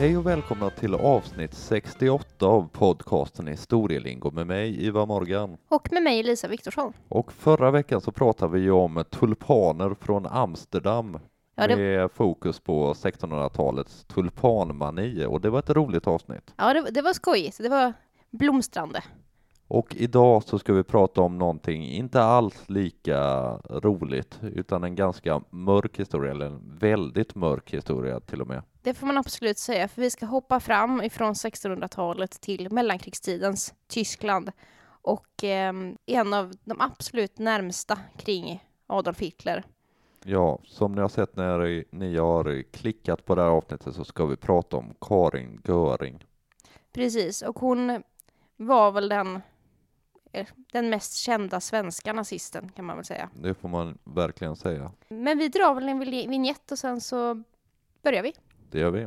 Hej och välkomna till avsnitt 68 av podcasten Historielingo med mig Ivar Morgan. Och med mig Lisa Viktorsson. Och förra veckan så pratade vi ju om tulpaner från Amsterdam Ja, det- med fokus på 1600-talets tulpanmani och det var ett roligt avsnitt. Ja, det, det var skojigt. Det var blomstrande. Och idag så ska vi prata om någonting inte alls lika roligt utan en ganska mörk historia, eller en väldigt mörk historia till och med. Det får man absolut säga, för vi ska hoppa fram ifrån 1600-talet till mellankrigstidens Tyskland och eh, en av de absolut närmsta kring Adolf Hitler. Ja, som ni har sett när ni har klickat på det här avsnittet så ska vi prata om Karin Göring. Precis, och hon var väl den, eh, den mest kända svenska nazisten kan man väl säga. Det får man verkligen säga. Men vi drar väl en vignett och sen så börjar vi. Det gör vi.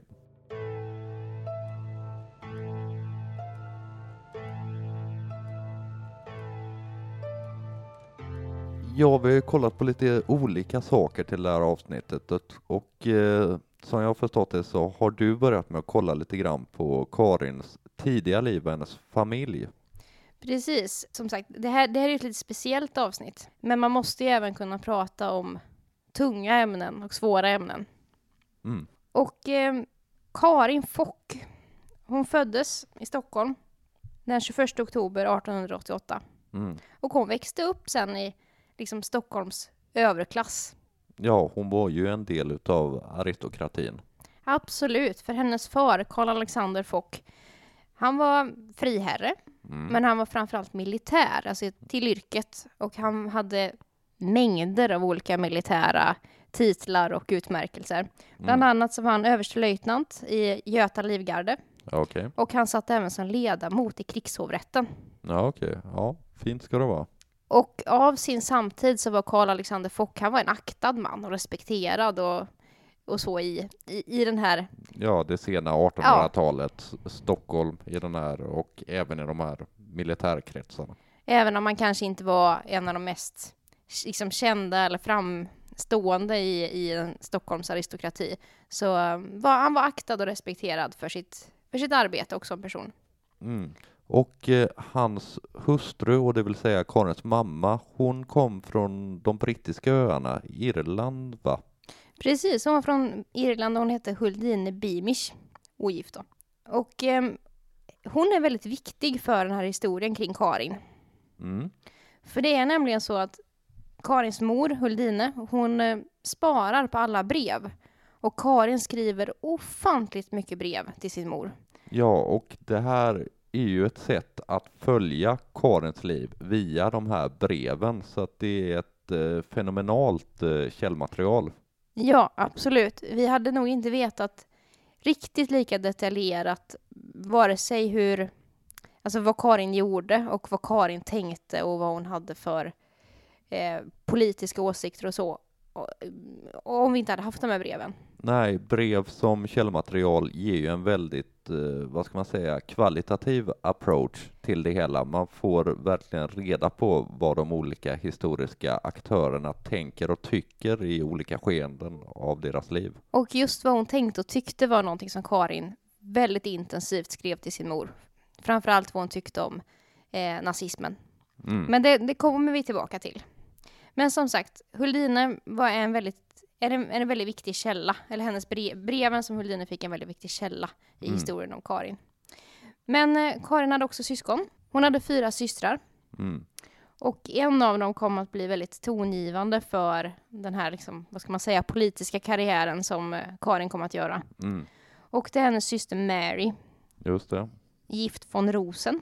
Ja, vi har kollat på lite olika saker till det här avsnittet och, eh, som jag har förstått det så har du börjat med att kolla lite grann på Karins tidiga liv och hennes familj. Precis, som sagt, det här, det här är ett lite speciellt avsnitt. Men man måste ju även kunna prata om tunga ämnen och svåra ämnen. Mm. Och eh, Karin Fock, hon föddes i Stockholm den 21 oktober 1888. Mm. Och hon växte upp sen i liksom Stockholms överklass. Ja, hon var ju en del utav aristokratin. Absolut, för hennes far, Karl Alexander Fock, han var friherre, Mm. men han var framförallt militär, alltså till yrket. Och han hade mängder av olika militära titlar och utmärkelser. Bland Mm. annat så var han överstelöjtnant i Göta livgarde Ja, Okej. och han satt även som ledamot i krigshovrätten. Ja, okej. Ja, fint ska det vara. Och av sin samtid så var Karl Alexander Fock, han var en aktad man och respekterad och, och så i, i, i den här, Ja, det sena 1800-talet, Stockholm i den här och även i de här militärkretsarna. även om han kanske inte var en av de mest liksom, kända eller framstående i, i en Stockholms aristokrati, så eh, var han var aktad och respekterad för sitt, för sitt arbete och som person. Mm. Och eh, hans hustru, och det vill säga Karins mamma, hon kom från de brittiska öarna, Irland va? Precis, hon var från Irland och hon hette Huldine Beamish, ogift då. Och ehm, hon är väldigt viktig för den här historien kring Karin. Mm. För det är nämligen så att Karins mor, Huldine, hon eh, sparar på alla brev. Och Karin skriver ofantligt mycket brev till sin mor. Ja, och det här är ju ett sätt att följa Karins liv via de här breven, så att det är ett eh, fenomenalt eh, källmaterial. Ja, absolut. Vi hade nog inte vetat riktigt lika detaljerat vare sig hur, alltså vad Karin gjorde och vad Karin tänkte och vad hon hade för eh, politiska åsikter och så. Och, och om vi inte hade haft de här breven. Nej, brev som källmaterial ger ju en väldigt, eh, vad ska man säga, kvalitativ approach till det hela. Man får verkligen reda på vad de olika historiska aktörerna tänker och tycker i olika skeenden av deras liv. Och just vad hon tänkte och tyckte var någonting som Karin väldigt intensivt skrev till sin mor. Framförallt vad hon tyckte om eh, nazismen. Mm. Men det, det kommer vi tillbaka till. Men som sagt, Huldine var en väldigt, är en, en väldigt viktig källa, eller hennes brev, breven som Huldine fick en väldigt viktig källa i Mm. historien om Karin. Men eh, Karin hade också syskon. Hon hade fyra systrar. Mm. Och en av dem kom att bli väldigt tongivande för den här, liksom, vad ska man säga, politiska karriären som eh, Karin kom att göra. Mm. Och det är hennes syster Mary, Just det. gift von Rosen.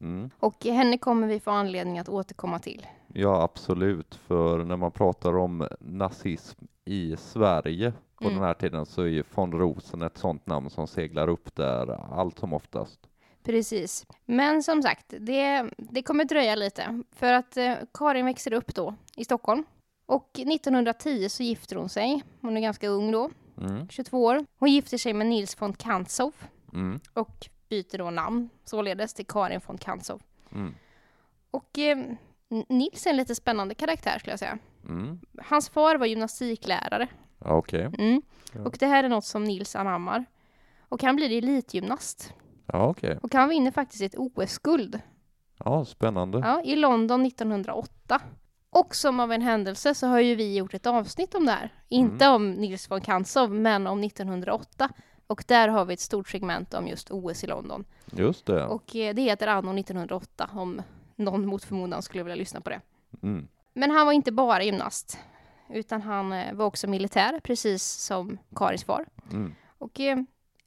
Mm. Och henne kommer vi få anledning att återkomma till. Ja, absolut. För när man pratar om nazism i Sverige på Mm. den här tiden så är ju von Rosen ett sådant namn som seglar upp där allt som oftast. Precis. Men som sagt, det, det kommer dröja lite. För att eh, Karin växer upp då i Stockholm. Och 1910 så gifter hon sig. Hon är ganska ung då, Mm. 22 år. Hon gifter sig med Nils von Kantzow Mm. och byter då namn således till Karin von Kantzow. Mm. Och eh, Nils är en lite spännande karaktär skulle jag säga. Mm. Hans far var gymnastiklärare. Ja, Okej. Mm. Ja. Och det här är något som Nils anammar. Och han blir elitgymnast. Ja, okej. Och han vinner faktiskt ett OS-guld. Ja, spännande. Ja, i London 1908. Och som av en händelse så har ju vi gjort ett avsnitt om det här. Inte Mm. om Nils von Kantzow, men om 1908. Och där har vi ett stort segment om just OS i London. Just det. Och eh, det heter Anno 1908, om någon mot förmodan skulle vilja lyssna på det. Mm. Men han var inte bara gymnast, utan han eh, var också militär, precis som Karins far. Mm. Och eh,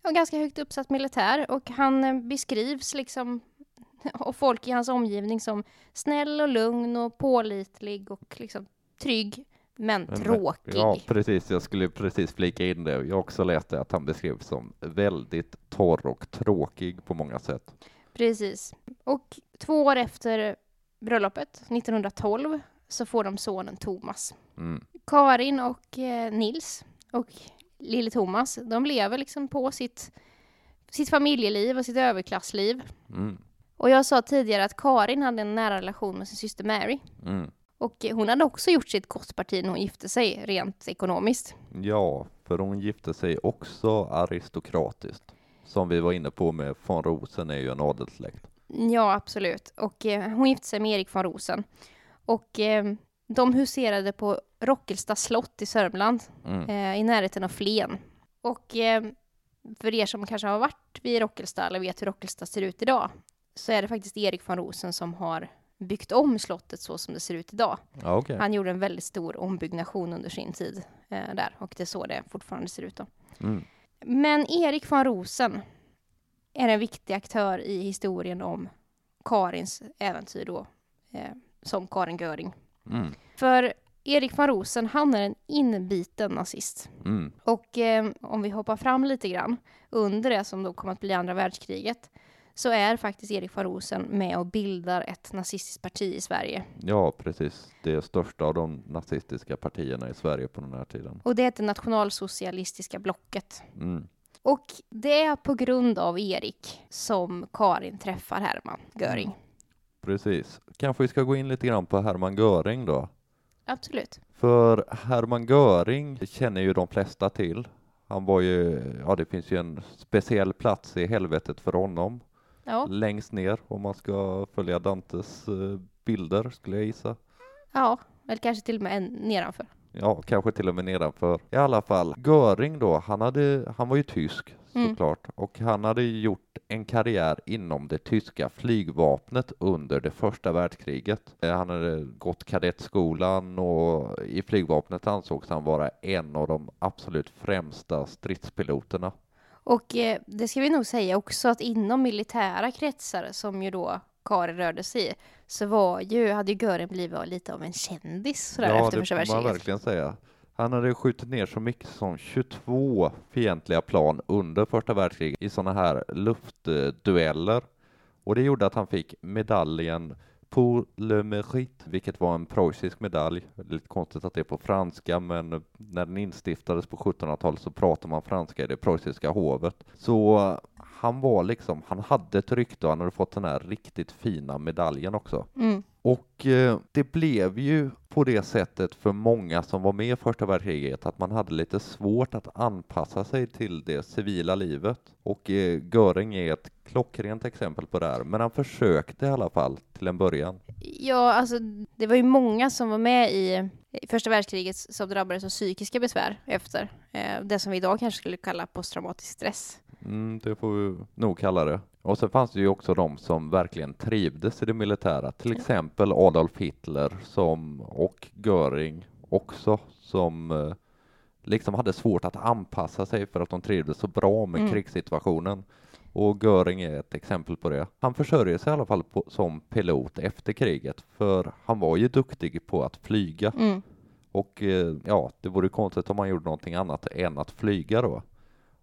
ja, ganska högt uppsatt militär. Och han eh, beskrivs liksom av folk i hans omgivning som snäll och lugn och pålitlig och liksom trygg, men Men- tråkig. Ja, precis. Jag skulle precis flika in det. Jag har också läst det att han beskrevs som väldigt torr och tråkig på många sätt. Precis. Och två år efter bröllopet, 1912, så får de sonen Thomas. Mm. Karin och eh, Nils och lille Thomas, de lever liksom på sitt, sitt familjeliv och sitt överklassliv. Mm. Och jag sa tidigare att Karin hade en nära relation med sin syster Mary. Mm. Och hon hade också gjort sitt gott parti när hon gifte sig, rent ekonomiskt. Ja, för hon gifte sig också aristokratiskt. Som vi var inne på med von Rosen är ju en adelssläkt. Ja, absolut. Och eh, hon gifte sig med Erik von Rosen. Och eh, de huserade på Rockelsta slott i Sörmland, Mm. eh, i närheten av Flen. Och eh, för er som kanske har varit vid Rockelsta eller vet hur Rockelsta ser ut idag, så är det faktiskt Erik von Rosen som har byggt om slottet så som det ser ut idag. Ja, okej. Han gjorde en väldigt stor ombyggnation under sin tid eh, där och det är så det fortfarande ser ut då. Mm. Men Erik von Rosen är en viktig aktör i historien om Karins äventyr då, eh, som Karin Göring. Mm. För Erik von Rosen, han är en inbiten nazist. Mm. Och eh, om vi hoppar fram lite grann, under det som då kom att bli andra världskriget, så är faktiskt Erik von Rosen med och bildar ett nazistiskt parti i Sverige. Ja, precis. Det största av de nazistiska partierna i Sverige på den här tiden. Och det heter Nationalsocialistiska blocket. Mm. Och det är på grund av Erik som Karin träffar Hermann Göring. Mm. Precis. Kanske vi ska gå in lite grann på Hermann Göring då. Absolut. För Hermann Göring känner ju de flesta till. Han var ju, ja det finns ju en speciell plats i helvetet för honom. Ja, Längst ner om man ska följa Dantes eh, bilder skulle jag gissa. ja eller kanske till och med en nedanför. Ja, kanske till och med nedanför. I alla fall, Göring då, han, hade, han var ju tysk Mm. såklart och han hade gjort en karriär inom det tyska flygvapnet under det första världskriget. Eh, Han hade gått kadettskolan och i flygvapnet ansågs han vara en av de absolut främsta stridspiloterna. Och eh, det ska vi nog säga också att inom militära kretsar som ju då Karin rörde sig i så var ju, hade ju Göring blivit lite av en kändis sådär efter första det får man världskriget. verkligen säga. Han hade skjutit ner så mycket som 22 fientliga plan under första världskriget i sådana här luftdueller. Och det gjorde att han fick medaljen Pour le mérite, vilket var en preussisk medalj. Det är lite konstigt att det är på franska, men när den instiftades på 1700-talet så pratar man franska i det preussiska hovet. Så han var liksom, han hade ett rykte och han hade fått den här riktigt fina medaljen också. Mm. Och eh, det blev ju på det sättet för många som var med i första världskriget att man hade lite svårt att anpassa sig till det civila livet. Och eh, Göring är ett klockrent exempel på det här, men han försökte i alla fall till en början. Ja, alltså det var ju många som var med i, i första världskriget som drabbades av psykiska besvär efter eh, det som vi idag kanske skulle kalla posttraumatisk stress. Mm, det får vi nog kalla det. Och sen fanns det ju också de som verkligen trivdes i det militära, till exempel Adolf Hitler som, och Göring också, som eh, liksom hade svårt att anpassa sig för att de trivdes så bra med Mm. krigssituationen. Och Göring är ett exempel på det. Han försörjer sig i alla fall på, som pilot efter kriget, för han var ju duktig på att flyga. Mm. Och eh, ja, det vore konstigt om han gjorde någonting annat än att flyga då.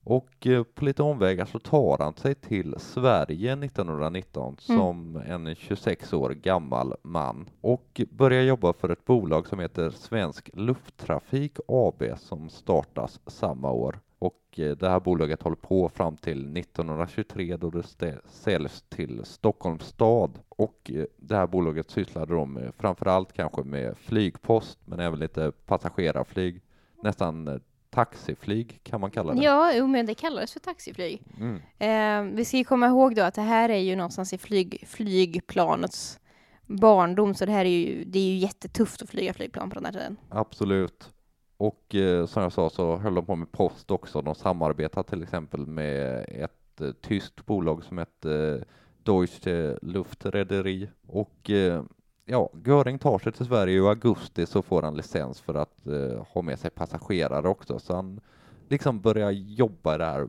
Och eh, på lite omvägar så tar han sig till Sverige 1919 Mm. som en 26 år gammal man och börjar jobba för ett bolag som heter Svensk Lufttrafik AB som startas samma år. Och eh, det här bolaget håller på fram till 1923 då det säljs till Stockholms stad. Och eh, det här bolaget sysslade då med framförallt kanske med flygpost men även lite passagerarflyg. Nästan eh, taxiflyg kan man kalla det. Ja, jo, men det kallades för taxiflyg. Mm. Eh, vi ska komma ihåg då att det här är ju någonstans i flyg, flygplanets barndom, så det här är ju, det är ju jättetufft att flyga flygplan på den här tiden. Absolut. Och eh, som jag sa så höll de på med post också. De samarbetar till exempel med ett eh, tyskt bolag som heter eh, Deutsche Luftrederi och eh, ja, Göring tar sig till Sverige i augusti så får han licens för att eh, ha med sig passagerare också, så han liksom börjar jobba i det här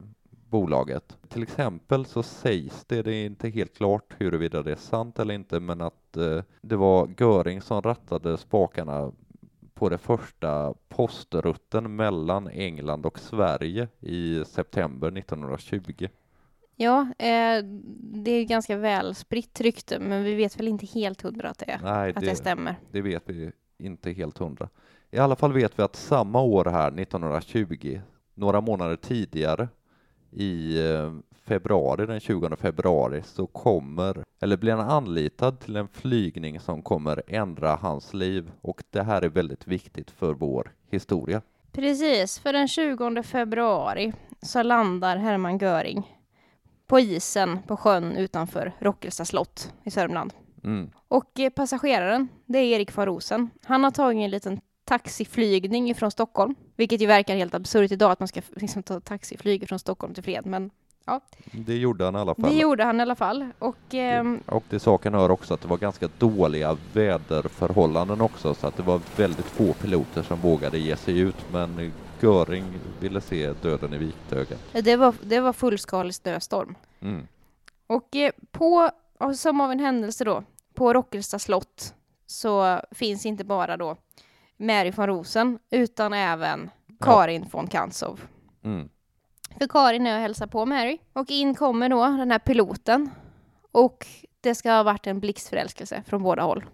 bolaget. Till exempel så sägs det, det är inte helt klart huruvida det är sant eller inte, men att eh, det var Göring som rattade spakarna på det första postrutten mellan England och Sverige i september 1920. Ja, eh, det är ganska väl spritt rykte, men vi vet väl inte helt hundra att det, Nej, att det stämmer. Det vet vi inte helt hundra. I alla fall vet vi att samma år här, 1920, några månader tidigare, i eh, februari, den 20 februari, så kommer, eller blir han anlitad till en flygning som kommer ändra hans liv och det här är väldigt viktigt för vår historia. Precis, för den 20 februari så landar Hermann Göring på isen på sjön utanför Rockelsta slott i Sörmland. Mm. Och eh, passageraren, det är Erik von Rosen. Han har tagit en liten taxiflygning från Stockholm, vilket ju verkar helt absurt idag att man ska liksom ta taxiflyg från Stockholm till Fred, men ja. Det gjorde han i alla fall. Det gjorde han i alla fall. Och, ehm, Och till saken hör också att det var ganska dåliga väderförhållanden också, så att det var väldigt få piloter som vågade ge sig ut, men Göring ville se döden i vitögat. det, var, det var fullskalig snöstorm. Mm. Och eh, på, och som av en händelse då, på Rockelsta slott så finns inte bara då Mary von Rosen, utan även Karin von Kantzow. Mm. För Karin är och hälsar på Mary. Och in kommer då den här piloten. Och det ska ha varit en blixtförälskelse från båda håll.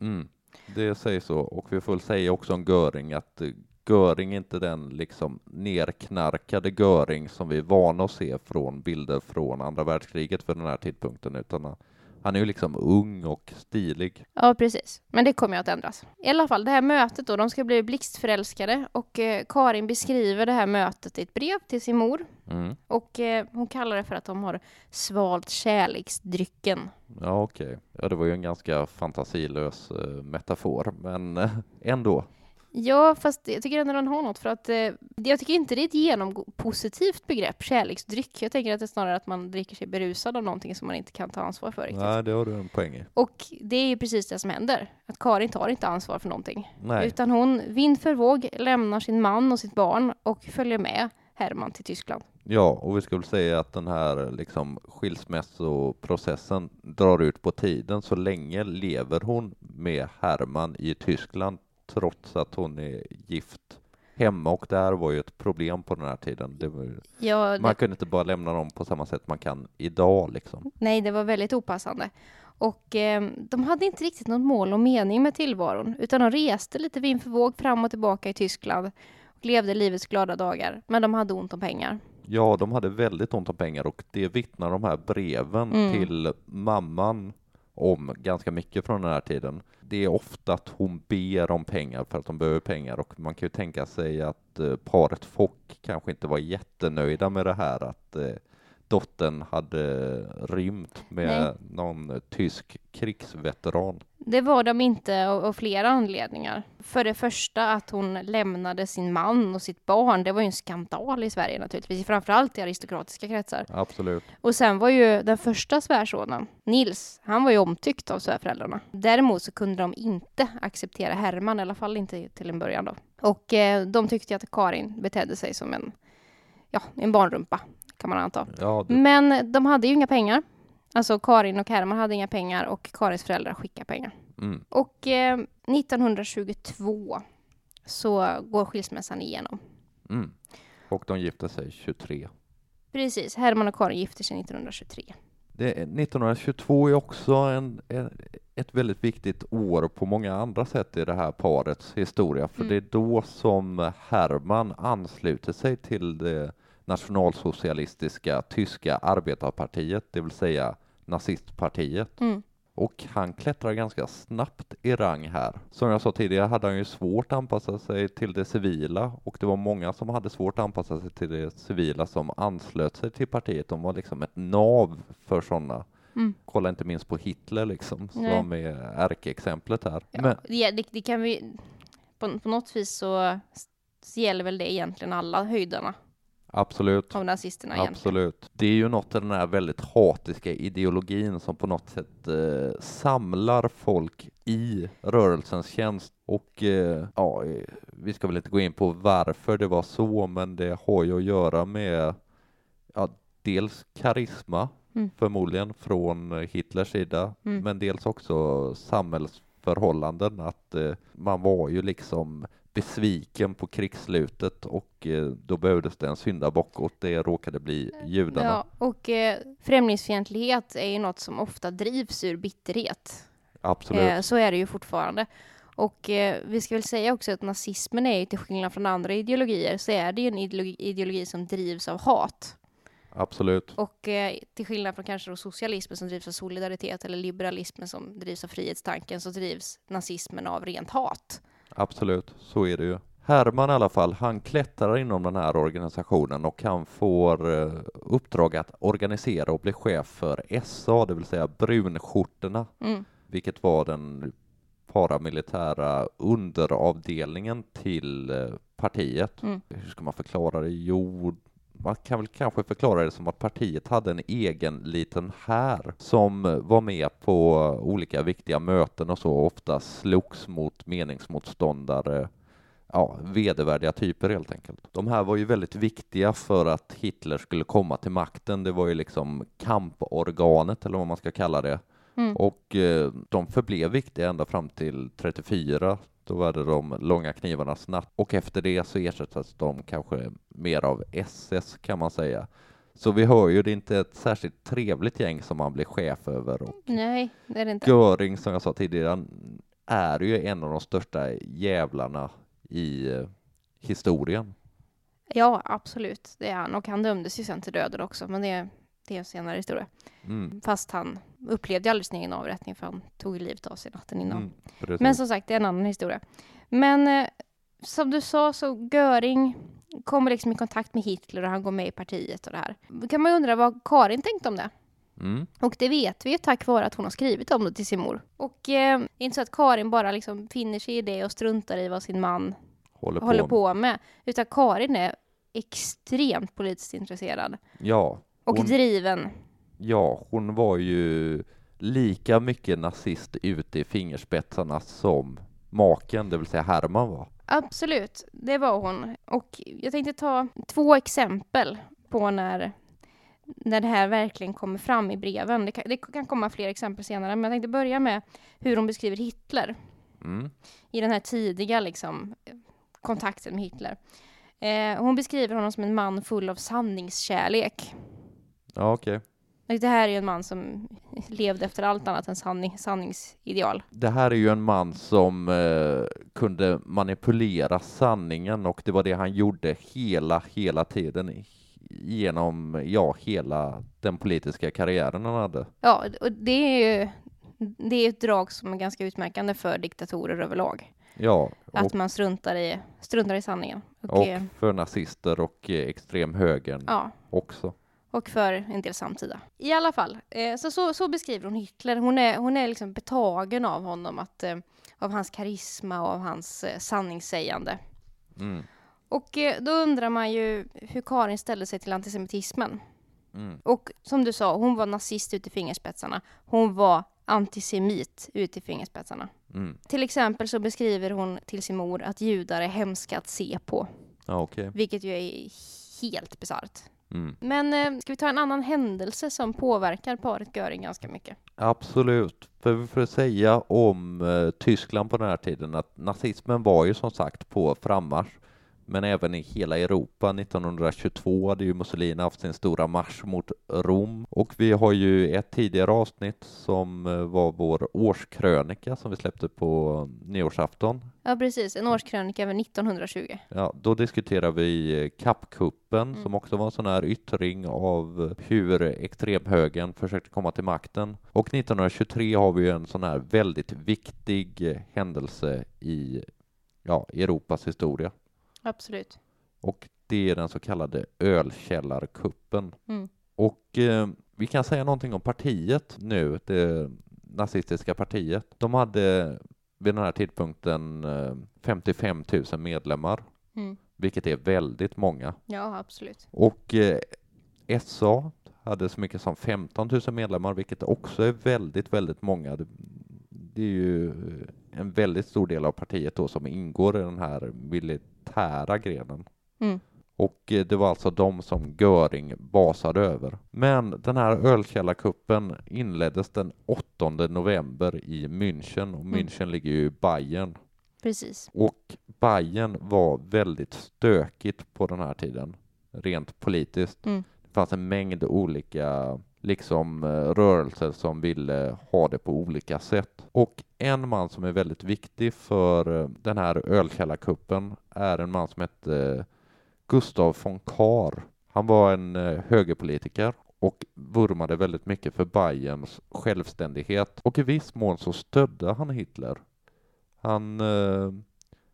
Mm. Det sägs så, och vi får väl säga också om Göring att eh, Göring är inte den liksom nerknarkade Göring som vi är vana att se från bilder från andra världskriget för den här tidpunkten, utan eh, han- är ju liksom ung och stilig. Ja, precis. Men det kommer ju att ändras. I alla fall, det här mötet då, de ska bli blixtförälskade och eh, Karin beskriver det här mötet i ett brev till sin mor. Mm. Och eh, hon kallar det för att de har svalt kärleksdrycken. Ja, okej. Ja, det var ju en ganska fantasilös eh, metafor, men ändå. Ja, fast jag tycker ändå den har något för att eh, jag tycker inte det är ett genompositivt begrepp, kärleksdryck. Jag tänker att det är snarare att man dricker sig berusad av någonting som man inte kan ta ansvar för riktigt. Nej, det har du en poäng i. Och det är ju precis det som händer. Att Karin tar inte ansvar för någonting. Nej. Utan hon, vind för våg, lämnar sin man och sitt barn och följer med Herman till Tyskland. Ja, och vi skulle säga att den här liksom skilsmässoprocessen drar ut på tiden. Så länge lever hon med Herman i Tyskland trots att hon är gift hemma och det här var ju ett problem på den här tiden. Var, Ja, man det, kunde inte bara lämna dem på samma sätt man kan idag liksom. nej, det var väldigt opassande. Och eh, de hade inte riktigt något mål och mening med tillvaron, utan de reste lite vind för våg fram och tillbaka i Tyskland och levde livets glada dagar. Men de hade ont om pengar. Ja, de hade väldigt ont om pengar och det vittnar de här breven Mm. till mamman om ganska mycket från den här tiden. Det är ofta att hon ber om pengar för att de behöver pengar och man kan ju tänka sig att eh, paret Fock kanske inte var jättenöjda med det här att eh, dottern hade rymt med Nej. någon tysk krigsveteran. Det var de inte av, flera anledningar. För det första att hon lämnade sin man och sitt barn. Det var ju en skandal i Sverige naturligtvis, framförallt i aristokratiska kretsar. Absolut. Och sen var ju den första svärsonen, Nils, han var ju omtyckt av svärföräldrarna. Däremot så kunde de inte acceptera Herman, i alla fall inte till en början då. Och eh, de tyckte att Karin betedde sig som en, ja, en barnrumpa, kan man anta. Ja, det, Men de hade ju inga pengar. Alltså Karin och Herman hade inga pengar och Karins föräldrar skickade pengar. mm, Och eh, 1922 så går skilsmässan igenom. mm. Och de gifte sig 23. Precis, Herman och Karin gifter sig 1923. Det, är- 1922 är också en, en, ett väldigt viktigt år på många andra sätt i det här parets historia, för Mm. det är då som Herman ansluter sig till det nationalsocialistiska tyska arbetarpartiet, det vill säga nazistpartiet. Mm. Och han klättrar ganska snabbt i rang här. Som jag sa tidigare hade han ju svårt att anpassa sig till det civila och det var många som hade svårt att anpassa sig till det civila som anslöt sig till partiet. De var liksom ett nav för sådana. Mm. Kolla inte minst på Hitler liksom, Nej. som är ärkeexemplet här. Ja, Men, det, det, det kan vi... På, på något vis så, så gäller väl det egentligen alla höjderna absolut. av nazisterna egentligen. Absolut. Det är ju något av den här väldigt hatiska ideologin som på något sätt eh, samlar folk i rörelsens tjänst. Och eh, ja, eh, vi ska väl inte gå in på varför det var så, men det har ju att göra med ja, dels karisma Mm. förmodligen från Hitlers sida, Mm. men dels också samhällsförhållanden. Att eh, man var ju liksom besviken på krigsslutet och eh, då behövdes det en syndabock och det råkade bli judarna. Ja, och eh, främlingsfientlighet är ju något som ofta drivs ur bitterhet. Absolut. Eh, så är det ju fortfarande. Och eh, vi ska väl säga också att nazismen är ju till skillnad från andra ideologier så är det ju en ideologi, ideologi som drivs av hat. Absolut. Och eh, till skillnad från kanske då socialismen som drivs av solidaritet eller liberalismen som drivs av frihetstanken så drivs nazismen av rent hat. Absolut, så är det ju. Herman i alla fall, han klättrar inom den här organisationen och han får eh, uppdrag att organisera och bli chef för SA, det vill säga brunskjortorna, Mm. vilket var den paramilitära underavdelningen till eh, partiet. Mm. Hur ska man förklara det? Jo, man kan väl kanske förklara det som att partiet hade en egen liten här som var med på olika viktiga möten och så ofta slogs mot meningsmotståndare ja, vedervärdiga typer helt enkelt. De här var ju väldigt viktiga för att Hitler skulle komma till makten. Det var ju liksom kamporganet eller vad man ska kalla det. Mm. Och eh, de förblev viktiga ända fram till 34. Då var det de långa knivarnas natt och efter det så ersattes de kanske mer av SS kan man säga. Så vi hör ju, det är inte ett särskilt trevligt gäng som man blir chef över och Nej, det är det inte. Göring som jag sa tidigare är ju en av de största jävlarna i eh, historien. Ja, absolut. Det är han. Och han dömdes ju sen till döden också, men det, det är en senare historia. Mm. Fast han upplevde aldrig sin egen avrättning för han tog livet av sig natten innan. Mm. Men som sagt, det är en annan historia. Men eh, som du sa så Göring kommer liksom i kontakt med Hitler och han går med i partiet och det här. Då kan man ju undra vad Karin tänkte om det. mm. Och det vet vi ju tack vare att hon har skrivit om det till sin mor. Och eh, det är inte så att Karin bara liksom finner sig i det och struntar i vad sin man Håller på. håller på med. Utan Karin är extremt politiskt intresserad. Ja, Och Hon- driven. Ja, hon var ju lika mycket nazist ute i fingerspetsarna som maken, det vill säga Herman var. Absolut, det var hon. Och jag tänkte ta två exempel på när, när det här verkligen kommer fram i breven. Det kan, det kan komma fler exempel senare, men jag tänkte börja med hur hon beskriver Hitler Mm. i den här tidiga liksom, kontakten med Hitler. Eh, hon beskriver honom som en man full av sanningskärlek. Ja, okej. Och det här är ju en man som levde efter allt annat än sanning, sanningsideal. Det här är ju en man som eh, kunde manipulera sanningen och det var det han gjorde hela, hela tiden genom, ja, hela den politiska karriären han hade. Ja, och det är ju det är ett drag som är ganska utmärkande för diktatorer överlag. Ja, och, Att man struntar i, struntar i sanningen. Och, och för nazister och eh, extremhögern ja, också. Och för en del samtida. I alla fall, eh, så, så, så beskriver hon Hitler. Hon är, hon är liksom betagen av honom, att, eh, av hans karisma och av hans eh, sanningssägande. Mm. Och då undrar man ju hur Karin ställde sig till antisemitismen. Mm. Och som du sa, hon var nazist ut i fingerspetsarna. Hon var antisemit ut i fingerspetsarna. Mm. Till exempel så beskriver hon till sin mor att judar är hemska att se på, Ja, okej. vilket ju är helt bisarrt. Mm. Men eh, ska vi ta en annan händelse som påverkar paret Göring ganska mycket? Absolut. För vi får säga om eh, Tyskland på den här tiden att nazismen var ju som sagt på frammarsch. Men även i hela Europa. 1922 hade ju Mussolini haft sin stora marsch mot Rom och vi har ju ett tidigare avsnitt som eh, var vår årskrönika som vi släppte på nyårsafton. Ja, precis. En årskrönika över 1920. Ja, då diskuterar vi kappkuppen Mm. som också var en sån här yttring av hur extremhögern försökte komma till makten. Och 1923 har vi ju en sån här väldigt viktig eh, händelse i ja, Europas historia. Absolut. Och det är den så kallade ölkällarkuppen. Mm. Och eh, vi kan säga någonting om partiet nu, det nazistiska partiet. De hade vid den här tidpunkten eh, 55 000 medlemmar, Mm. vilket är väldigt många. Ja, absolut. Och eh, SA hade så mycket som 15 000 medlemmar, vilket också är väldigt, väldigt många. Det, är ju en väldigt stor del av partiet då som ingår i den här militära grenen. Mm. Och eh, det var alltså de som Göring basade över. Men den här ölkällarkuppen inleddes den 8 november i München och München ligger ju i Bayern. Precis. Och Bayern var väldigt stökigt på den här tiden, rent politiskt. Mm. Det fanns en mängd olika liksom eh, rörelser som ville eh, ha det på olika sätt. Och en man som är väldigt viktig för eh, den här ölkällarkuppen är en man som hette Gustav von Kahr. Han var en högerpolitiker och vurmade väldigt mycket för Bayerns självständighet och i viss mån så stödde han Hitler. Han eh,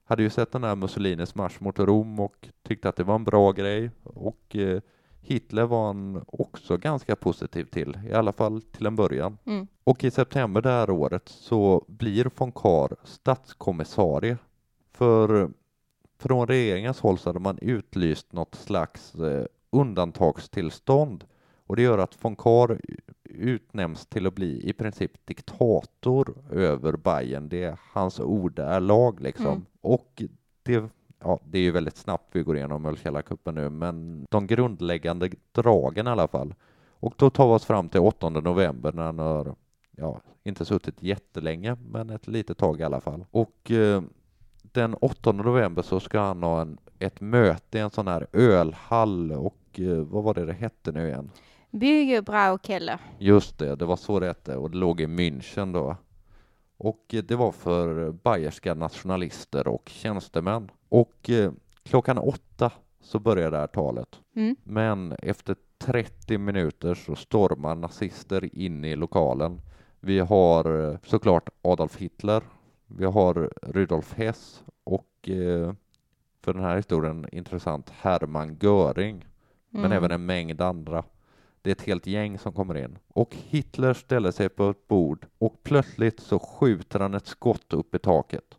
hade ju sett den här Mussolinis marsch mot Rom och tyckte att det var en bra grej och eh, Hitler var han också ganska positiv till, i alla fall till en början. Mm. Och i september det här året så blir von Kahr statskommissarie. För från regeringens håll så hade man utlyst något slags eh, undantagstillstånd och det gör att von Kahr utnämns till att bli i princip diktator över Bayern. Det är hans ord är lag liksom. Mm. Och det, ja, det är ju väldigt snabbt vi går igenom Ölkällarkuppen nu, men de grundläggande dragen i alla fall. Och då tar vi oss fram till 8 november när han har, ja, inte suttit jättelänge, men ett litet tag i alla fall. Och eh, den 8 november så ska han ha en, ett möte i en sån här ölhall och eh, vad var det det hette nu igen? Bygge Braukeller. Just det, det var så det hette och det låg i München då. Och eh, det var för bayerska nationalister och tjänstemän. Och eh, klockan åtta så började det här talet. Mm. Men efter 30 minuter så stormar nazister in i lokalen. Vi har eh, såklart Adolf Hitler, vi har Rudolf Hess och för den här historien intressant Hermann Göring, men Mm. även en mängd andra. Det är ett helt gäng som kommer in. Och Hitler ställer sig på ett bord och plötsligt så skjuter han ett skott upp i taket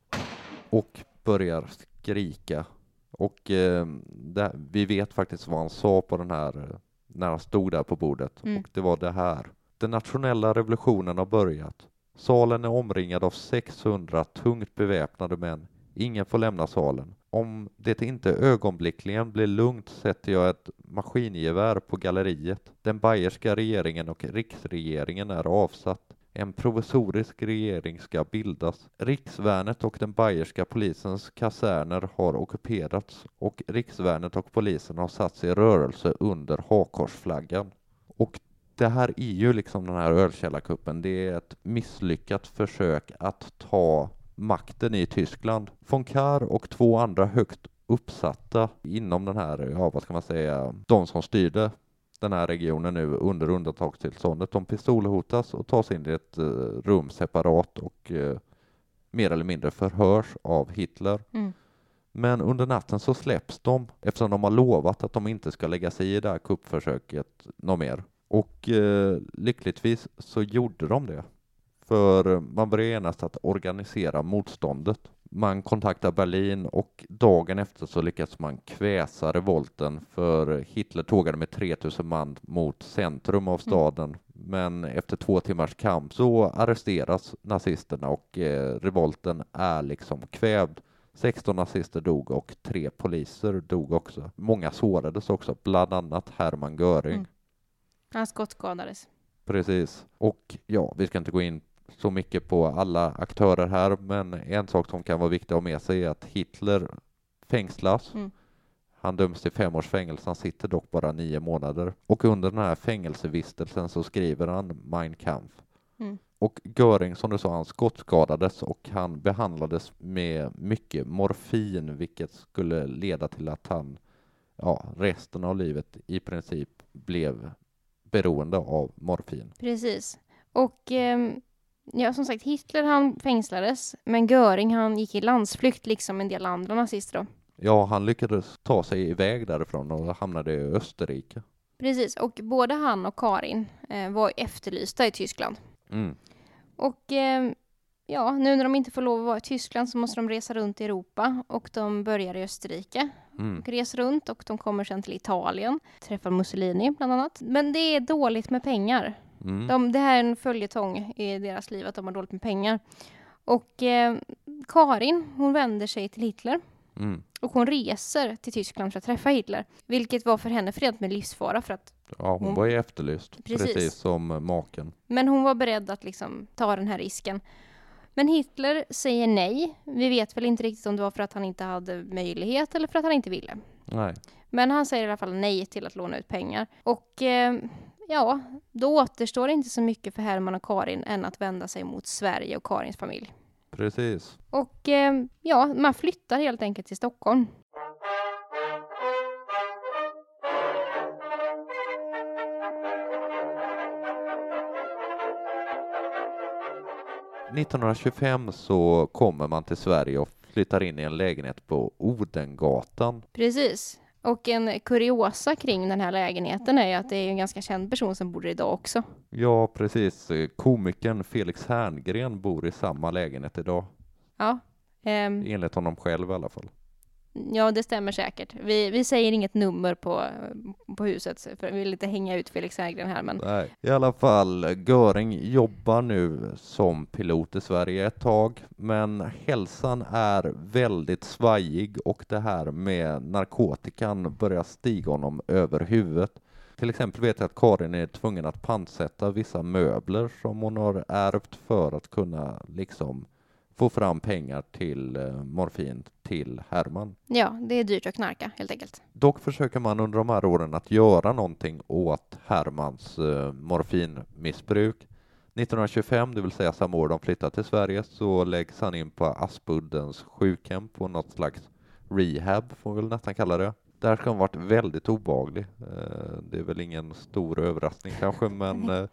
och börjar skrika. Och eh, det, vi vet faktiskt vad han sa på den här, när han stod där på bordet. Mm. Och det var det här. Den nationella revolutionen har börjat. Salen är omringad av 600 tungt beväpnade män. Ingen får lämna salen. Om det inte ögonblickligen blir lugnt sätter jag ett maskingevär på galleriet. Den bayerska regeringen och riksregeringen är avsatt. En provisorisk regering ska bildas. Riksvärnet och den bayerska polisens kaserner har ockuperats och riksvärnet och polisen har satts i rörelse under hakkorsflaggan. Och det här är ju liksom den här ölkällarkuppen. Det är ett misslyckat försök att ta makten i Tyskland. Von Kahr och två andra högt uppsatta inom den här, ja vad ska man säga, de som styrde den här regionen nu under undantagstillståndet, de pistolhotas och tas in i ett eh, rum separat och eh, mer eller mindre förhörs av Hitler. Mm. Men under natten så släpps de eftersom de har lovat att de inte ska lägga sig i det här kuppförsöket något mer. Och eh, lyckligtvis så gjorde de det. För man började genast att organisera motståndet. Man kontaktar Berlin och dagen efter så lyckas man kväsa revolten för Hitler tågade med 3000 man mot centrum av staden. Men efter två timmars kamp så arresteras nazisterna och eh, revolten är liksom kvävd. 16 nazister dog och tre poliser dog också. Många sårades också, bland annat Hermann Göring. Mm. Han skottskadades. Precis. Och ja, vi ska inte gå in så mycket på alla aktörer här, men en sak som kan vara viktig att ha med sig är att Hitler fängslas. Mm. Han döms till fem års fängelse, han sitter dock bara nio månader. Och under den här fängelsevistelsen så skriver han Mein Kampf. Mm. Och Göring, som du sa, han skottskadades och han behandlades med mycket morfin, vilket skulle leda till att han ja, resten av livet i princip blev beroende av morfin. Precis. Och ehm, ja, som sagt, Hitler han fängslades, men Göring han gick i landsflykt liksom en del andra nazister då. Ja, han lyckades ta sig iväg därifrån och hamnade i Österrike. Precis, och både han och Karin eh, var efterlysta i Tyskland. Mm. Och eh, ja, nu när de inte får lov att vara i Tyskland så måste de resa runt i Europa och de börjar i Österrike. Mm. Och reser runt och de kommer sen till Italien, träffar Mussolini bland annat. Men det är dåligt med pengar. Mm. De, det här är en följetong i deras liv att de har dåligt med pengar. Och eh, Karin, hon vänder sig till Hitler Mm. och hon reser till Tyskland för att träffa Hitler, vilket var för henne förenat med livsfara för att Ja, hon Hon- var ju efterlyst, Precis. precis, som maken. Men hon var beredd att liksom ta den här risken. Men Hitler säger nej. Vi vet väl inte riktigt om det var för att han inte hade möjlighet eller för att han inte ville. Nej. Men han säger i alla fall nej till att låna ut pengar. Och eh, ja, då återstår inte så mycket för Herman och Karin än att vända sig mot Sverige och Karins familj. Precis. Och eh, ja, man flyttar helt enkelt till Stockholm. Mm. 1925 så kommer man till Sverige och flyttar in i en lägenhet på Odengatan. Precis. Och en kuriosa kring den här lägenheten är ju att det är en ganska känd person som bor där idag också. Ja, precis. Komikern Felix Herngren bor i samma lägenhet idag, Ja, ehm, enligt honom själv i alla fall ja det stämmer säkert. Vi, vi säger inget nummer på, på huset, för vi vill inte hänga ut Felix Herngren här, men Nej. I alla fall, Göring jobbar nu som pilot i Sverige ett tag, men hälsan är väldigt svajig och det här med narkotikan börjar stiga honom över huvudet. Till exempel vet jag att Karin är tvungen att pantsätta vissa möbler som hon har ärvt för att kunna liksom få fram pengar till eh, morfin till Herman. ja, det är dyrt att knarka helt enkelt. Dock försöker man under de här åren att göra någonting åt Hermans eh, morfinmissbruk. 1925, det vill säga samma år de flyttar till Sverige, så läggs han in på Aspuddens sjukhem på något slags rehab, får vi väl nästan kalla det. Där ska han varit väldigt obehaglig. Eh, det är väl ingen stor överraskning kanske, men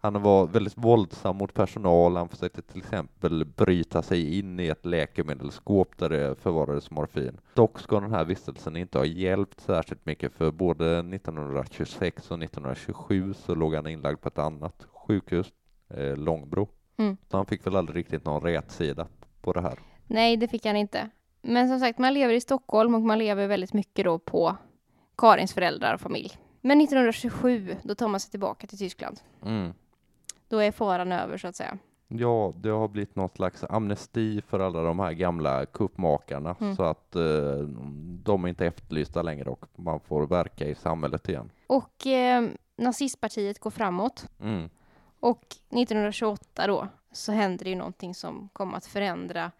han var väldigt våldsam mot personal. Han försökte till exempel bryta sig in i ett läkemedelsskåp där det förvarades morfin. Dock ska den här vistelsen inte ha hjälpt särskilt mycket för både 1926 och 1927 så låg han inlagd på ett annat sjukhus, eh, Långbro. Mm. Så han fick väl aldrig riktigt någon rätsida på det här. Nej, det fick han inte. Men som sagt, man lever i Stockholm och man lever väldigt mycket då på Karins föräldrar och familj. Men 1927, då tar man sig tillbaka till Tyskland. Mm. Då är faran över så att säga. Ja, det har blivit något slags amnesti för alla de här gamla kuppmakarna Mm. så att eh, de är inte efterlysta längre och man får verka i samhället igen. Och eh, nazistpartiet går framåt. Mm. Och 1928 då så händer det ju någonting som kommer att förändra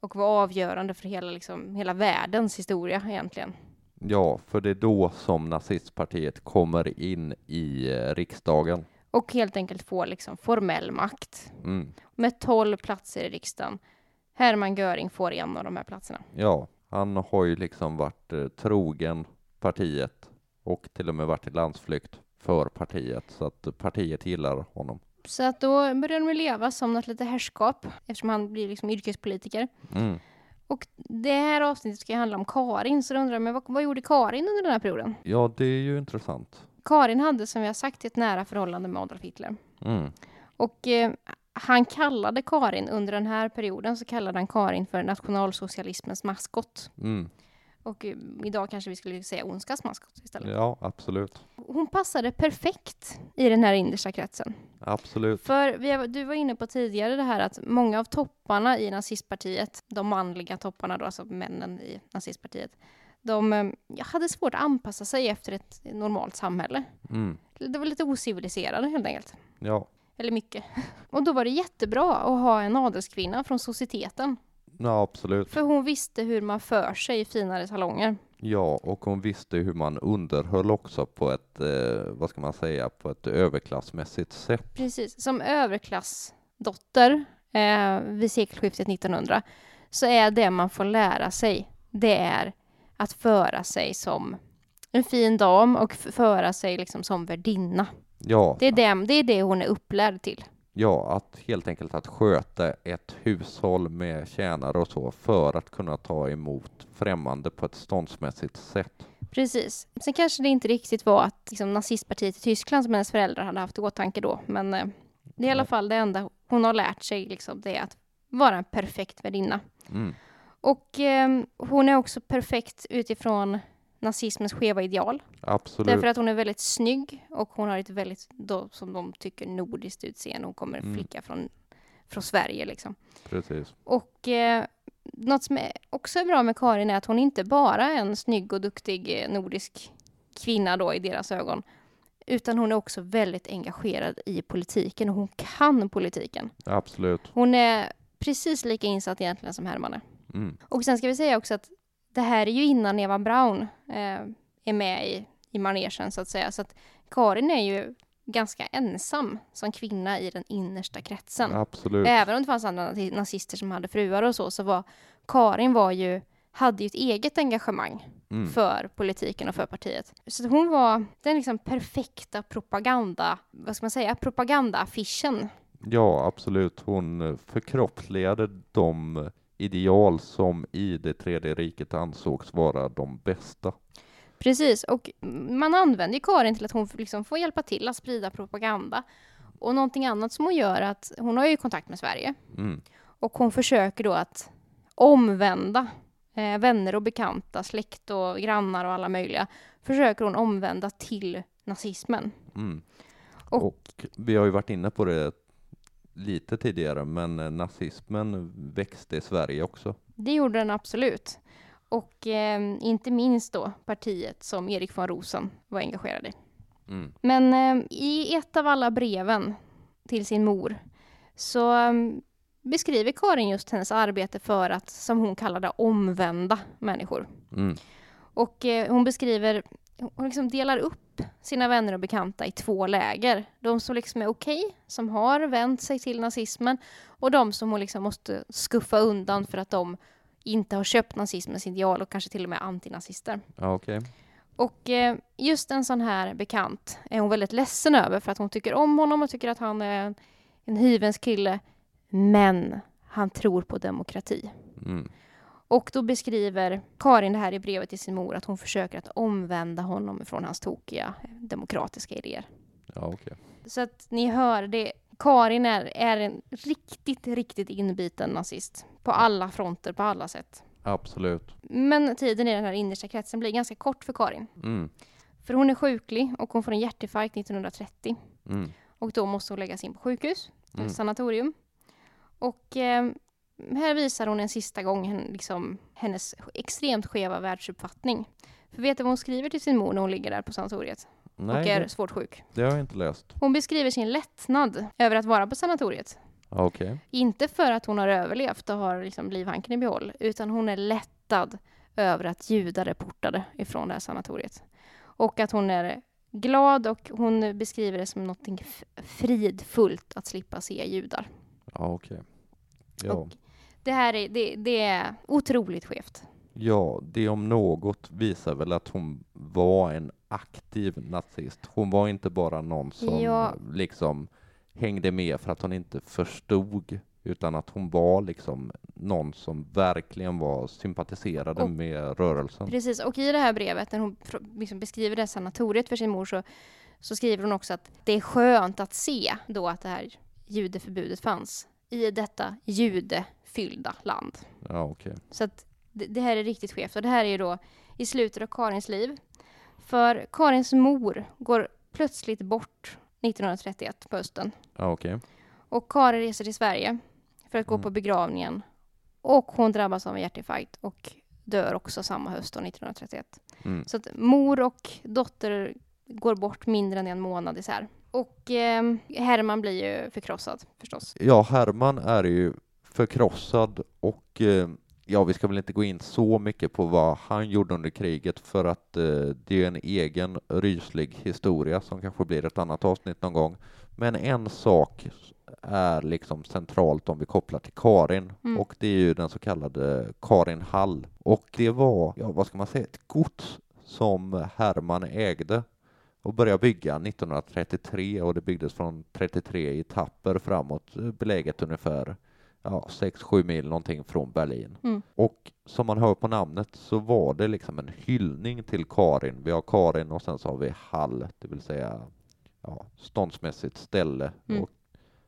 och vara avgörande för hela, liksom, hela världens historia egentligen. Ja, för det är då som nazistpartiet kommer in i eh, riksdagen. Och helt enkelt får liksom formell makt. Mm. Med 12 platser i riksdagen. Hermann Göring får en av de här platserna. Ja, han har ju liksom varit eh, trogen partiet och till och med varit i landsflykt för partiet så att partiet gillar honom. Så att då börjar de leva som något lite herrskap eftersom han blir liksom yrkespolitiker. Mm. Och det här avsnittet ska ju handla om Karin, så då undrar jag, men vad, vad gjorde Karin under den här perioden? Ja, det är ju intressant. Karin hade, som vi har sagt, ett nära förhållande med Adolf Hitler. Mm. Och eh, han kallade Karin, under den här perioden, så kallade han Karin för nationalsocialismens maskot. Mm. Och eh, idag kanske vi skulle säga ondskans maskot istället. Ja, absolut. Hon passade perfekt i den här innersta kretsen. Absolut. För vi du var inne på tidigare det här att många av topparna i nazistpartiet, de manliga topparna då, alltså männen i nazistpartiet, de eh, ja, hade svårt att anpassa sig efter ett normalt samhälle. Mm. Det var lite ociviliserade helt enkelt. Ja. Eller mycket. Och då var det jättebra att ha en adelskvinna från societeten. ja, absolut. För hon visste hur man för sig i finare salonger. Ja, och hon visste hur man underhöll också på ett, eh, vad ska man säga, på ett överklassmässigt sätt. Precis, som överklassdotter eh, vid sekelskiftet 1900 så är det man får lära sig, det är att föra sig som en fin dam och föra sig liksom som värdinna. Ja, Det är det, det är det hon är upplärd till. ja, att helt enkelt att sköta ett hushåll med tjänare och så för att kunna ta emot främmande på ett ståndsmässigt sätt. Precis. Sen kanske det inte riktigt var att liksom, nazistpartiet i Tyskland som hennes föräldrar hade haft i åtanke då, men eh, det är i alla fall det enda hon har lärt sig, liksom, det är att vara en perfekt värdinna. Mm. Och eh, hon är också perfekt utifrån nazismens skeva ideal. Absolut. Därför att hon är väldigt snygg och hon har ett väldigt, då, som de tycker, nordiskt utseende. Hon kommer Mm. flicka från, från Sverige liksom. Precis. Och eh, något som är också är bra med Karin är att hon inte bara är en snygg och duktig eh, nordisk kvinna då i deras ögon. Utan hon är också väldigt engagerad i politiken och hon kan politiken. Absolut. Hon är precis lika insatt egentligen som Herman är. Mm. Och sen ska vi säga också att det här är ju innan Eva Braun eh, är med i, i manegen så att säga. Så att Karin är ju ganska ensam som kvinna i den innersta kretsen. Absolut. Även om det fanns andra nazi- nazister som hade fruar och så, så var Karin var ju, hade ju ett eget engagemang Mm. för politiken och för partiet. Så hon var den liksom perfekta propaganda, vad ska man säga, propagandaaffischen. Ja, absolut. Hon eh, förkroppsligade de ideal som i det tredje riket ansågs vara de bästa. Precis, och man använder Karin till att hon liksom får hjälpa till att sprida propaganda. Och någonting annat som hon gör att hon har ju kontakt med Sverige Mm. och hon försöker då att omvända eh, vänner och bekanta, släkt och grannar och alla möjliga, försöker hon omvända till nazismen. Mm. Och- Och, vi har ju varit inne på det lite tidigare, men eh, nazismen växte i Sverige också. Det gjorde den absolut. Och eh, inte minst då partiet som Erik von Rosen var engagerad i. Mm. Men eh, i ett av alla breven till sin mor så eh, beskriver Karin just hennes arbete för att, som hon kallar det, omvända människor. Mm. Och eh, hon beskriver, hon liksom delar upp sina vänner och bekanta i två läger. De som liksom är okej, som har vänt sig till nazismen och de som hon liksom måste skuffa undan för att de inte har köpt nazismens ideal och kanske till och med antinazister. Ja, okej. Och eh, just en sån här bekant är hon väldigt ledsen över för att hon tycker om honom och tycker att han är en, en hyvens kille. Men han tror på demokrati. Mm. Och då beskriver Karin det här i brevet till sin mor att hon försöker att omvända honom från hans tokiga demokratiska idéer. Ja, okej. Så att ni hör, det, Karin är, är en riktigt, riktigt inbiten nazist. På alla fronter, på alla sätt. Absolut. Men tiden i den här innersta kretsen blir ganska kort för Karin. Mm. För hon är sjuklig och hon får en hjärtinfarkt 1930. Mm. Och då måste hon läggas in på sjukhus, Mm. sanatorium. Och eh, här visar hon en sista gång liksom, hennes extremt skeva världsuppfattning. För vet du vad hon skriver till sin mor när hon ligger där på sanatoriet Nej, och är det, svårt sjuk? det har jag inte läst. Hon beskriver sin lättnad över att vara på sanatoriet. Okej. Inte för att hon har överlevt och har liksom livhanken i behåll, utan hon är lättad över att judar är portade ifrån det här sanatoriet. Och att hon är glad och hon beskriver det som något fridfullt att slippa se judar. Ja, okej. Ja. Och det här är, det, det är otroligt skevt. ja, det om något visar väl att hon var en aktiv nazist. Hon var inte bara någon som Ja. liksom hängde med för att hon inte förstod, utan att hon var liksom någon som verkligen var sympatiserade Och- med rörelsen. Precis, och i det här brevet när hon liksom beskriver det här sanatoriet för sin mor så, så skriver hon också att det är skönt att se då att det här judeförbudet fanns i detta judefyllda land. Ja, okej. Så att det, det här är riktigt skevt och det här är ju då i slutet av Karins liv. För Karins mor går plötsligt bort 1931 på hösten Ja, okej. och Karin reser till Sverige för att gå Mm. på begravningen och hon drabbas av en hjärtinfarkt och dör också samma höst då, 1931. Mm. Så att mor och dotter går bort mindre än en månad isär. Och eh, Herman blir ju förkrossad förstås. Ja, Herman är ju förkrossad och eh, ja, vi ska väl inte gå in så mycket på vad han gjorde under kriget för att eh, det är en egen ryslig historia som kanske blir ett annat avsnitt någon gång. Men en sak är liksom centralt om vi kopplar till Karin Mm. och det är ju den så kallade Karin Hall. Och det var, ja vad ska man säga, ett gods som Herman ägde och började bygga 1933 och det byggdes från 33 i etapper framåt, eh, beläget ungefär ja, 6-7 mil någonting från Berlin. Mm. Och som man hör på namnet så var det liksom en hyllning till Karin. Vi har Karin och sen så har vi Hall, det vill säga ja, ståndsmässigt ställe Mm. och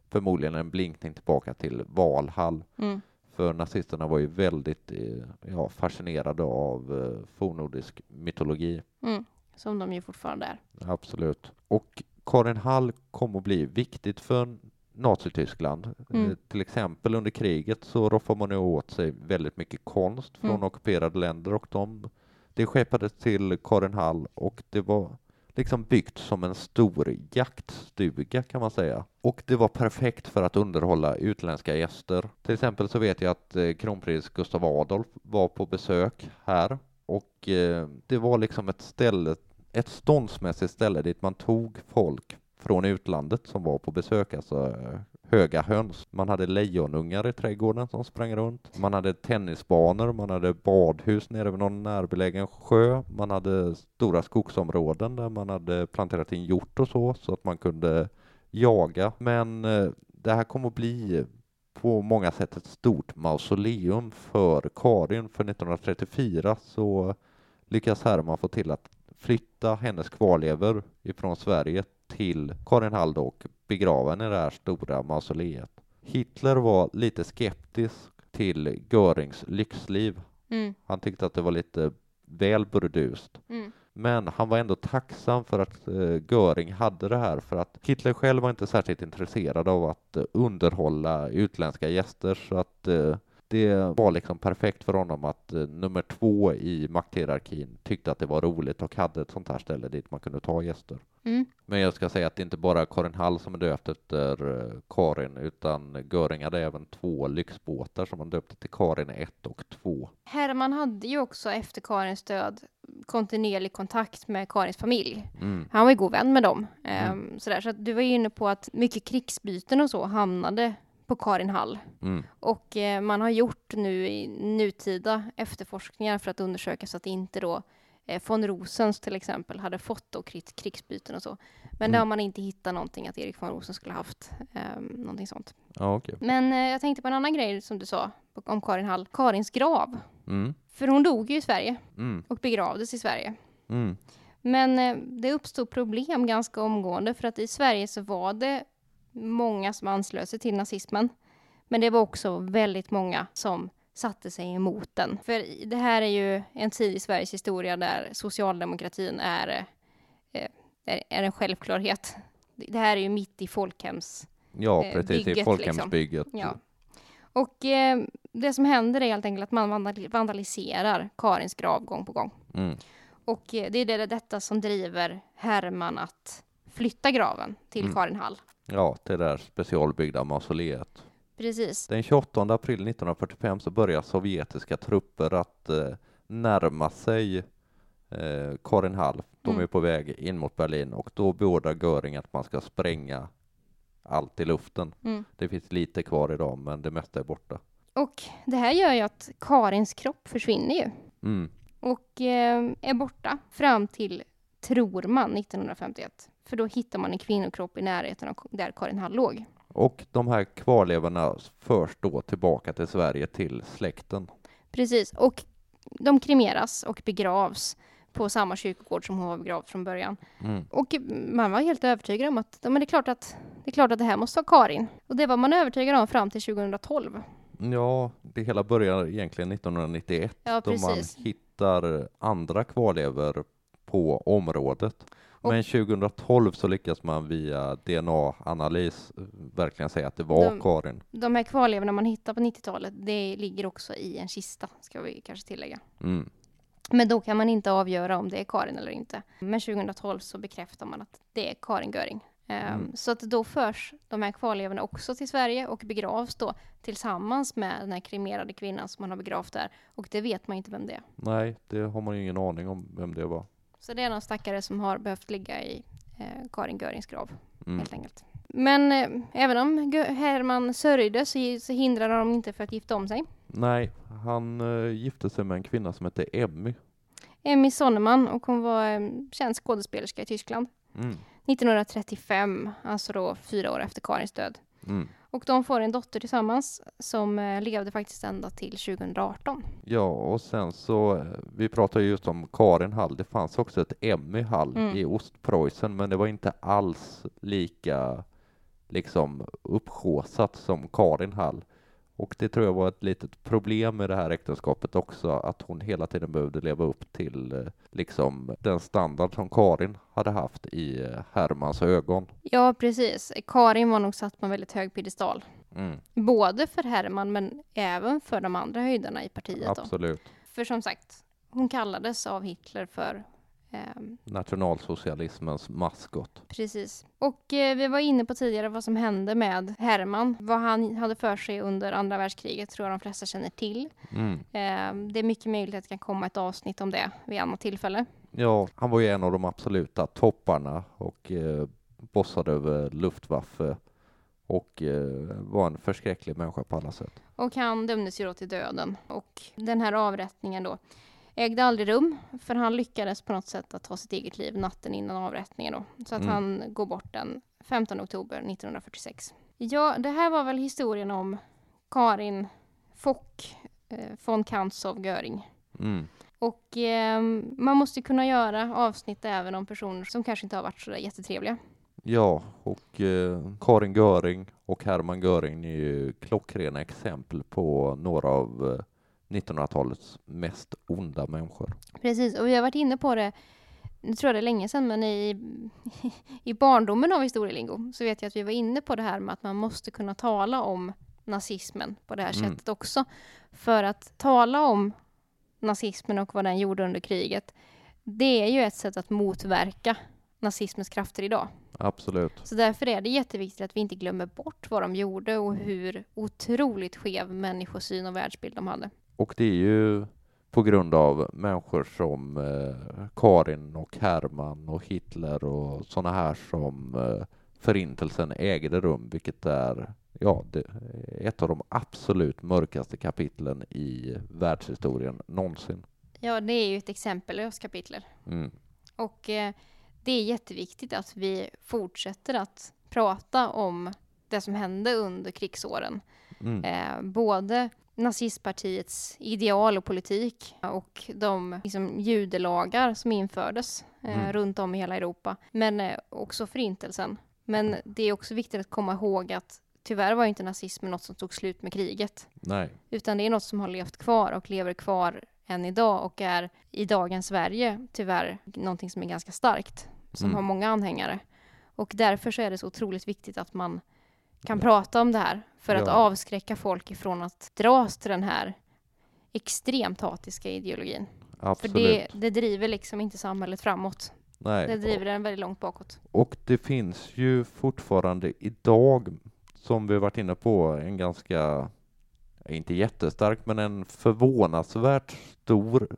förmodligen en blinkning tillbaka till Valhall. Mm. För nazisterna var ju väldigt eh, ja, fascinerade av eh, fornnordisk mytologi. Mm. Som de ju fortfarande är. Absolut. Och Karin Hall kom att bli viktigt för Nazityskland. Mm. Eh, Till exempel under kriget så roffade man ju åt sig väldigt mycket konst från Mm. ockuperade länder och de, det skeppades till Karin Hall och det var liksom byggt som en stor jaktstuga kan man säga. Och det var perfekt för att underhålla utländska gäster. Till exempel så vet jag att eh, kronprins Gustav Adolf var på besök här och eh, det var liksom ett ställe, ett ståndsmässigt ställe dit man tog folk från utlandet som var på besök, alltså eh, höga höns. Man hade lejonungar i trädgården som sprang runt. Man hade tennisbanor, man hade badhus nere vid någon närbelägen sjö. Man hade stora skogsområden där man hade planterat in hjort och så, så att man kunde jaga. Men eh, det här kommer att bli på många sätt ett stort mausoleum för Karin. För 1934 så lyckas Herman få till att flytta hennes kvarlevor ifrån Sverige till Karin Hall och begrava henne i det här stora mausoleet. Hitler var lite skeptisk till Görings lyxliv. Mm. Han tyckte att det var lite väl burdust. Mm. Men han var ändå tacksam för att eh, Göring hade det här för att Hitler själv var inte särskilt intresserad av att eh, underhålla utländska gäster så att eh, det var liksom perfekt för honom att eh, nummer två i makthierarkin tyckte att det var roligt och hade ett sånt här ställe dit man kunde ta gäster. Mm. Men jag ska säga att det inte bara Karin Hall som är döpt efter eh, Karin utan Göring hade även två lyxbåtar som han döpte till Karin 1 och 2. Herman hade ju också efter Karins död kontinuerlig kontakt med Karins familj. Mm. Han var ju god vän med dem. Ehm, sådär. Så du var ju inne på att mycket krigsbyten och så hamnade på Karin Hall. Mm. Och eh, man har gjort nu i nutida efterforskningar för att undersöka så att inte då eh, von Rosens till exempel hade fått då krig, krigsbyten och så. Men Mm. där har man inte hittat någonting att Erik von Rosen skulle ha haft eh, någonting sånt. Ja, okej. Men eh, jag tänkte på en annan grej som du sa om Karin Hall. Karins grav. Mm. För hon dog ju i Sverige Mm. och begravdes i Sverige. Mm. Men eh, det uppstod problem ganska omgående för att i Sverige så var det många som anslöt sig till nazismen. Men det var också väldigt många som satte sig emot den. För det här är ju en tid i Sveriges historia där socialdemokratin är, eh, är, är en självklarhet. Det här är ju mitt i folkhems... Ja, eh, precis, i bygget, folkhemsbygget. Ja. Och eh, det som händer är helt enkelt att man vandal- vandaliserar Karins grav gång på gång. Mm. Och eh, det är det, detta som driver Herman att flytta graven till Mm. Karin Hall. Ja, det där specialbyggda mausoleet. Precis. Den 28 april 1945 så börjar sovjetiska trupper att eh, närma sig eh, Karin Hall. De Mm. är på väg in mot Berlin och då beordrar Göring att man ska spränga allt i luften. Mm. Det finns lite kvar idag, men det mesta är borta. Och det här gör ju att Karins kropp försvinner ju. Mm. Och eh, är borta fram till, tror man, 1951. För då hittar man en kvinnokropp i närheten av där Karin Hall låg. Och de här kvarlevorna förs då tillbaka till Sverige till släkten. Precis. Och de kremeras och begravs på samma kyrkogård som hon var begravd från början. Mm. Och man var helt övertygad om att men det, är klart att det är klart att det här måste vara Karin. Och det var man övertygad om fram till 2012. Ja, det hela börjar egentligen 1991 Ja, då man hittar andra kvarlevor på området. Och- Men 2012 så lyckas man via DNA-analys eh, verkligen säga att det var De- Karin. De här kvarlevorna man hittar på 90-talet, det ligger också i en kista, ska vi kanske tillägga. Mm. Men då kan man inte avgöra om det är Karin eller inte. Men 2012 så bekräftar man att det är Karin Göring. Ehm, Mm. Så att då förs de här kvarlevorna också till Sverige och begravs då tillsammans med den här kremerade kvinnan som man har begravt där. Och det vet man inte vem det är. Nej, det har man ju ingen aning om vem det var. Så det är någon stackare som har behövt ligga i eh, Karin Görings grav. Mm. helt enkelt. Men eh, även om Gö- Herman sörjde så, så hindrade de inte för att gifta om sig. Nej, han eh, gifte sig med en kvinna som hette Emmy. Emmy Sonneman och hon var eh, känd skådespelerska i Tyskland. Mm. 1935, alltså då fyra år efter Karins död. Mm. Och de får en dotter tillsammans som eh, levde faktiskt ända till 2018. Ja, och sen så, eh, vi pratade ju just om Karin Hall, det fanns också ett Emmy Hall Mm. i Ostpreussen, men det var inte alls lika liksom upphaussat som Karin Hall. Och det tror jag var ett litet problem med det här äktenskapet också, att hon hela tiden behövde leva upp till eh, liksom den standard som Karin hade haft i eh, Hermans ögon. Ja, precis. Karin var nog satt på en väldigt hög piedestal. Mm, Både för Herman men även för de andra höjderna i partiet. Då. absolut. För som sagt, hon kallades av Hitler för ehm, Nationalsocialismens maskot. Precis. Och eh, vi var inne på tidigare vad som hände med Herman. Vad han hade för sig under andra världskriget tror jag de flesta känner till. Mm. Eh, det är mycket möjligt att det kan komma ett avsnitt om det vid annat tillfälle. Ja, han var ju en av de absoluta topparna och eh, bossade över Luftwaffe och eh, var en förskräcklig människa på alla sätt. Och han dömdes ju då till döden. Och den här avrättningen då ägde aldrig rum, för han lyckades på något sätt att ta sitt eget liv natten innan avrättningen då. Så att Mm. han går bort den 15 oktober 1946. Ja, det här var väl historien om Karin Fock eh, von Kantzow Göring. Mm. Och eh, man måste kunna göra avsnitt även om personer som kanske inte har varit så där jättetrevliga. Ja, och eh, Karin Göring och Hermann Göring är ju klockrena exempel på några av eh, 1900-talets mest onda människor. Precis, och vi har varit inne på det, nu tror jag det är länge sedan, men i, i barndomen av historielingo så vet jag att vi var inne på det här med att man måste kunna tala om nazismen på det här Mm. sättet också. För att tala om nazismen och vad den gjorde under kriget, det är ju ett sätt att motverka nazismens krafter idag. Absolut. Så därför är det jätteviktigt att vi inte glömmer bort vad de gjorde och hur otroligt skev människosyn och världsbild de hade. Och det är ju på grund av människor som eh, Karin och Hermann och Hitler och sådana här som eh, förintelsen ägde rum, vilket är ja, det, ett av de absolut mörkaste kapitlen i världshistorien någonsin. Ja, det är ju ett exempellöst kapitel. Mm. Och eh, det är jätteviktigt att vi fortsätter att prata om det som hände under krigsåren. Mm. Eh, både nazistpartiets ideal och politik och de liksom, judelagar som infördes eh, Mm. runt om i hela Europa. Men eh, också förintelsen. Men det är också viktigt att komma ihåg att tyvärr var inte nazismen något som tog slut med kriget. Nej, Utan det är något som har levt kvar och lever kvar än idag och är i dagens Sverige tyvärr någonting som är ganska starkt. Som Mm. har många anhängare. Och därför så är det så otroligt viktigt att man kan prata om det här. För att Ja. avskräcka folk ifrån att dras till den här extremt hatiska ideologin. För absolut. det, det driver liksom inte samhället framåt. Nej. Det driver den väldigt långt bakåt. Och det finns ju fortfarande idag, som vi varit inne på, en ganska, inte jättestark, men en förvånansvärt stor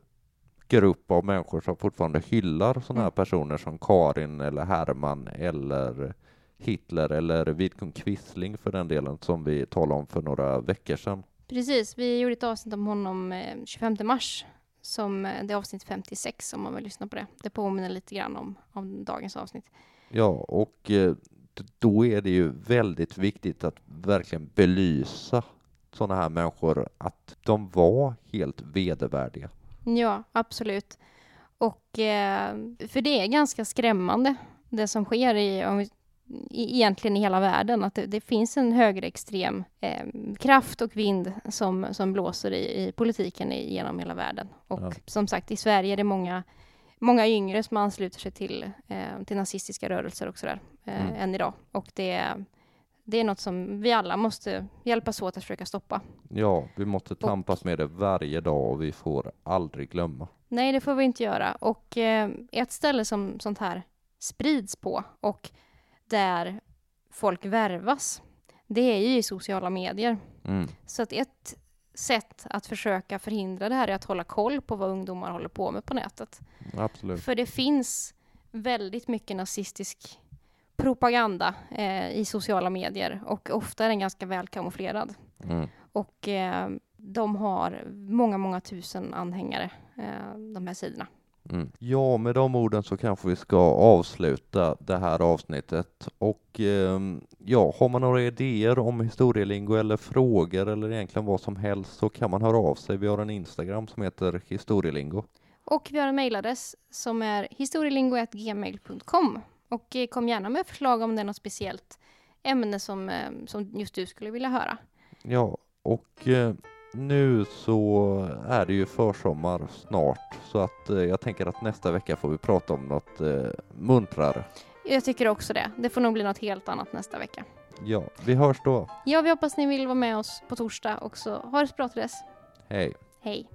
grupp av människor som fortfarande hyllar sådana här Mm. personer som Karin eller Hermann eller Hitler eller Vidkun Quisling för den delen som vi talade om för några veckor sedan. Precis, vi gjorde ett avsnitt om honom eh, 25 mars. Som, eh, det är avsnitt 56 om man vill lyssna på det. Det påminner lite grann om, om dagens avsnitt. Ja, och eh, då är det ju väldigt viktigt att verkligen belysa sådana här människor att de var helt vedervärdiga. Ja, absolut. Och eh, för det är ganska skrämmande det som sker i, om vi, i egentligen i hela världen. Att det, det finns en högerextrem eh, kraft och vind som, som blåser i, i politiken i, genom hela världen. Och Ja. som sagt, i Sverige är det många, många yngre som ansluter sig till, eh, till nazistiska rörelser och sådär, eh, Mm. än idag. Och det, det är något som vi alla måste hjälpas åt att försöka stoppa. Ja, vi måste tampas med det varje dag och vi får aldrig glömma. Nej, det får vi inte göra. Och eh, ett ställe som sånt här sprids på och där folk värvas, det är ju i sociala medier. Mm. Så att ett sätt att försöka förhindra det här är att hålla koll på vad ungdomar håller på med på nätet. Absolut. För det finns väldigt mycket nazistisk propaganda eh, i sociala medier och ofta är den ganska väl kamouflerad. Mm. Och eh, de har många, många tusen anhängare, eh, de här sidorna. Mm. Ja, med de orden så kanske vi ska avsluta det här avsnittet. Och ehm, ja, har man några idéer om historielingo eller frågor eller egentligen vad som helst så kan man höra av sig. Vi har en Instagram som heter historielingo. Och vi har en mejladress som är historielingo.gmail.com. Och eh, kom gärna med förslag om det är något speciellt ämne som, eh, som just du skulle vilja höra. Ja, och eh, nu så är det ju försommar snart så att eh, jag tänker att nästa vecka får vi prata om något eh, muntrare. Jag tycker också det. Det får nog bli något helt annat nästa vecka. Ja, vi hörs då. Ja, vi hoppas ni vill vara med oss på torsdag också. Ha det så bra till dess. Hej! Hej!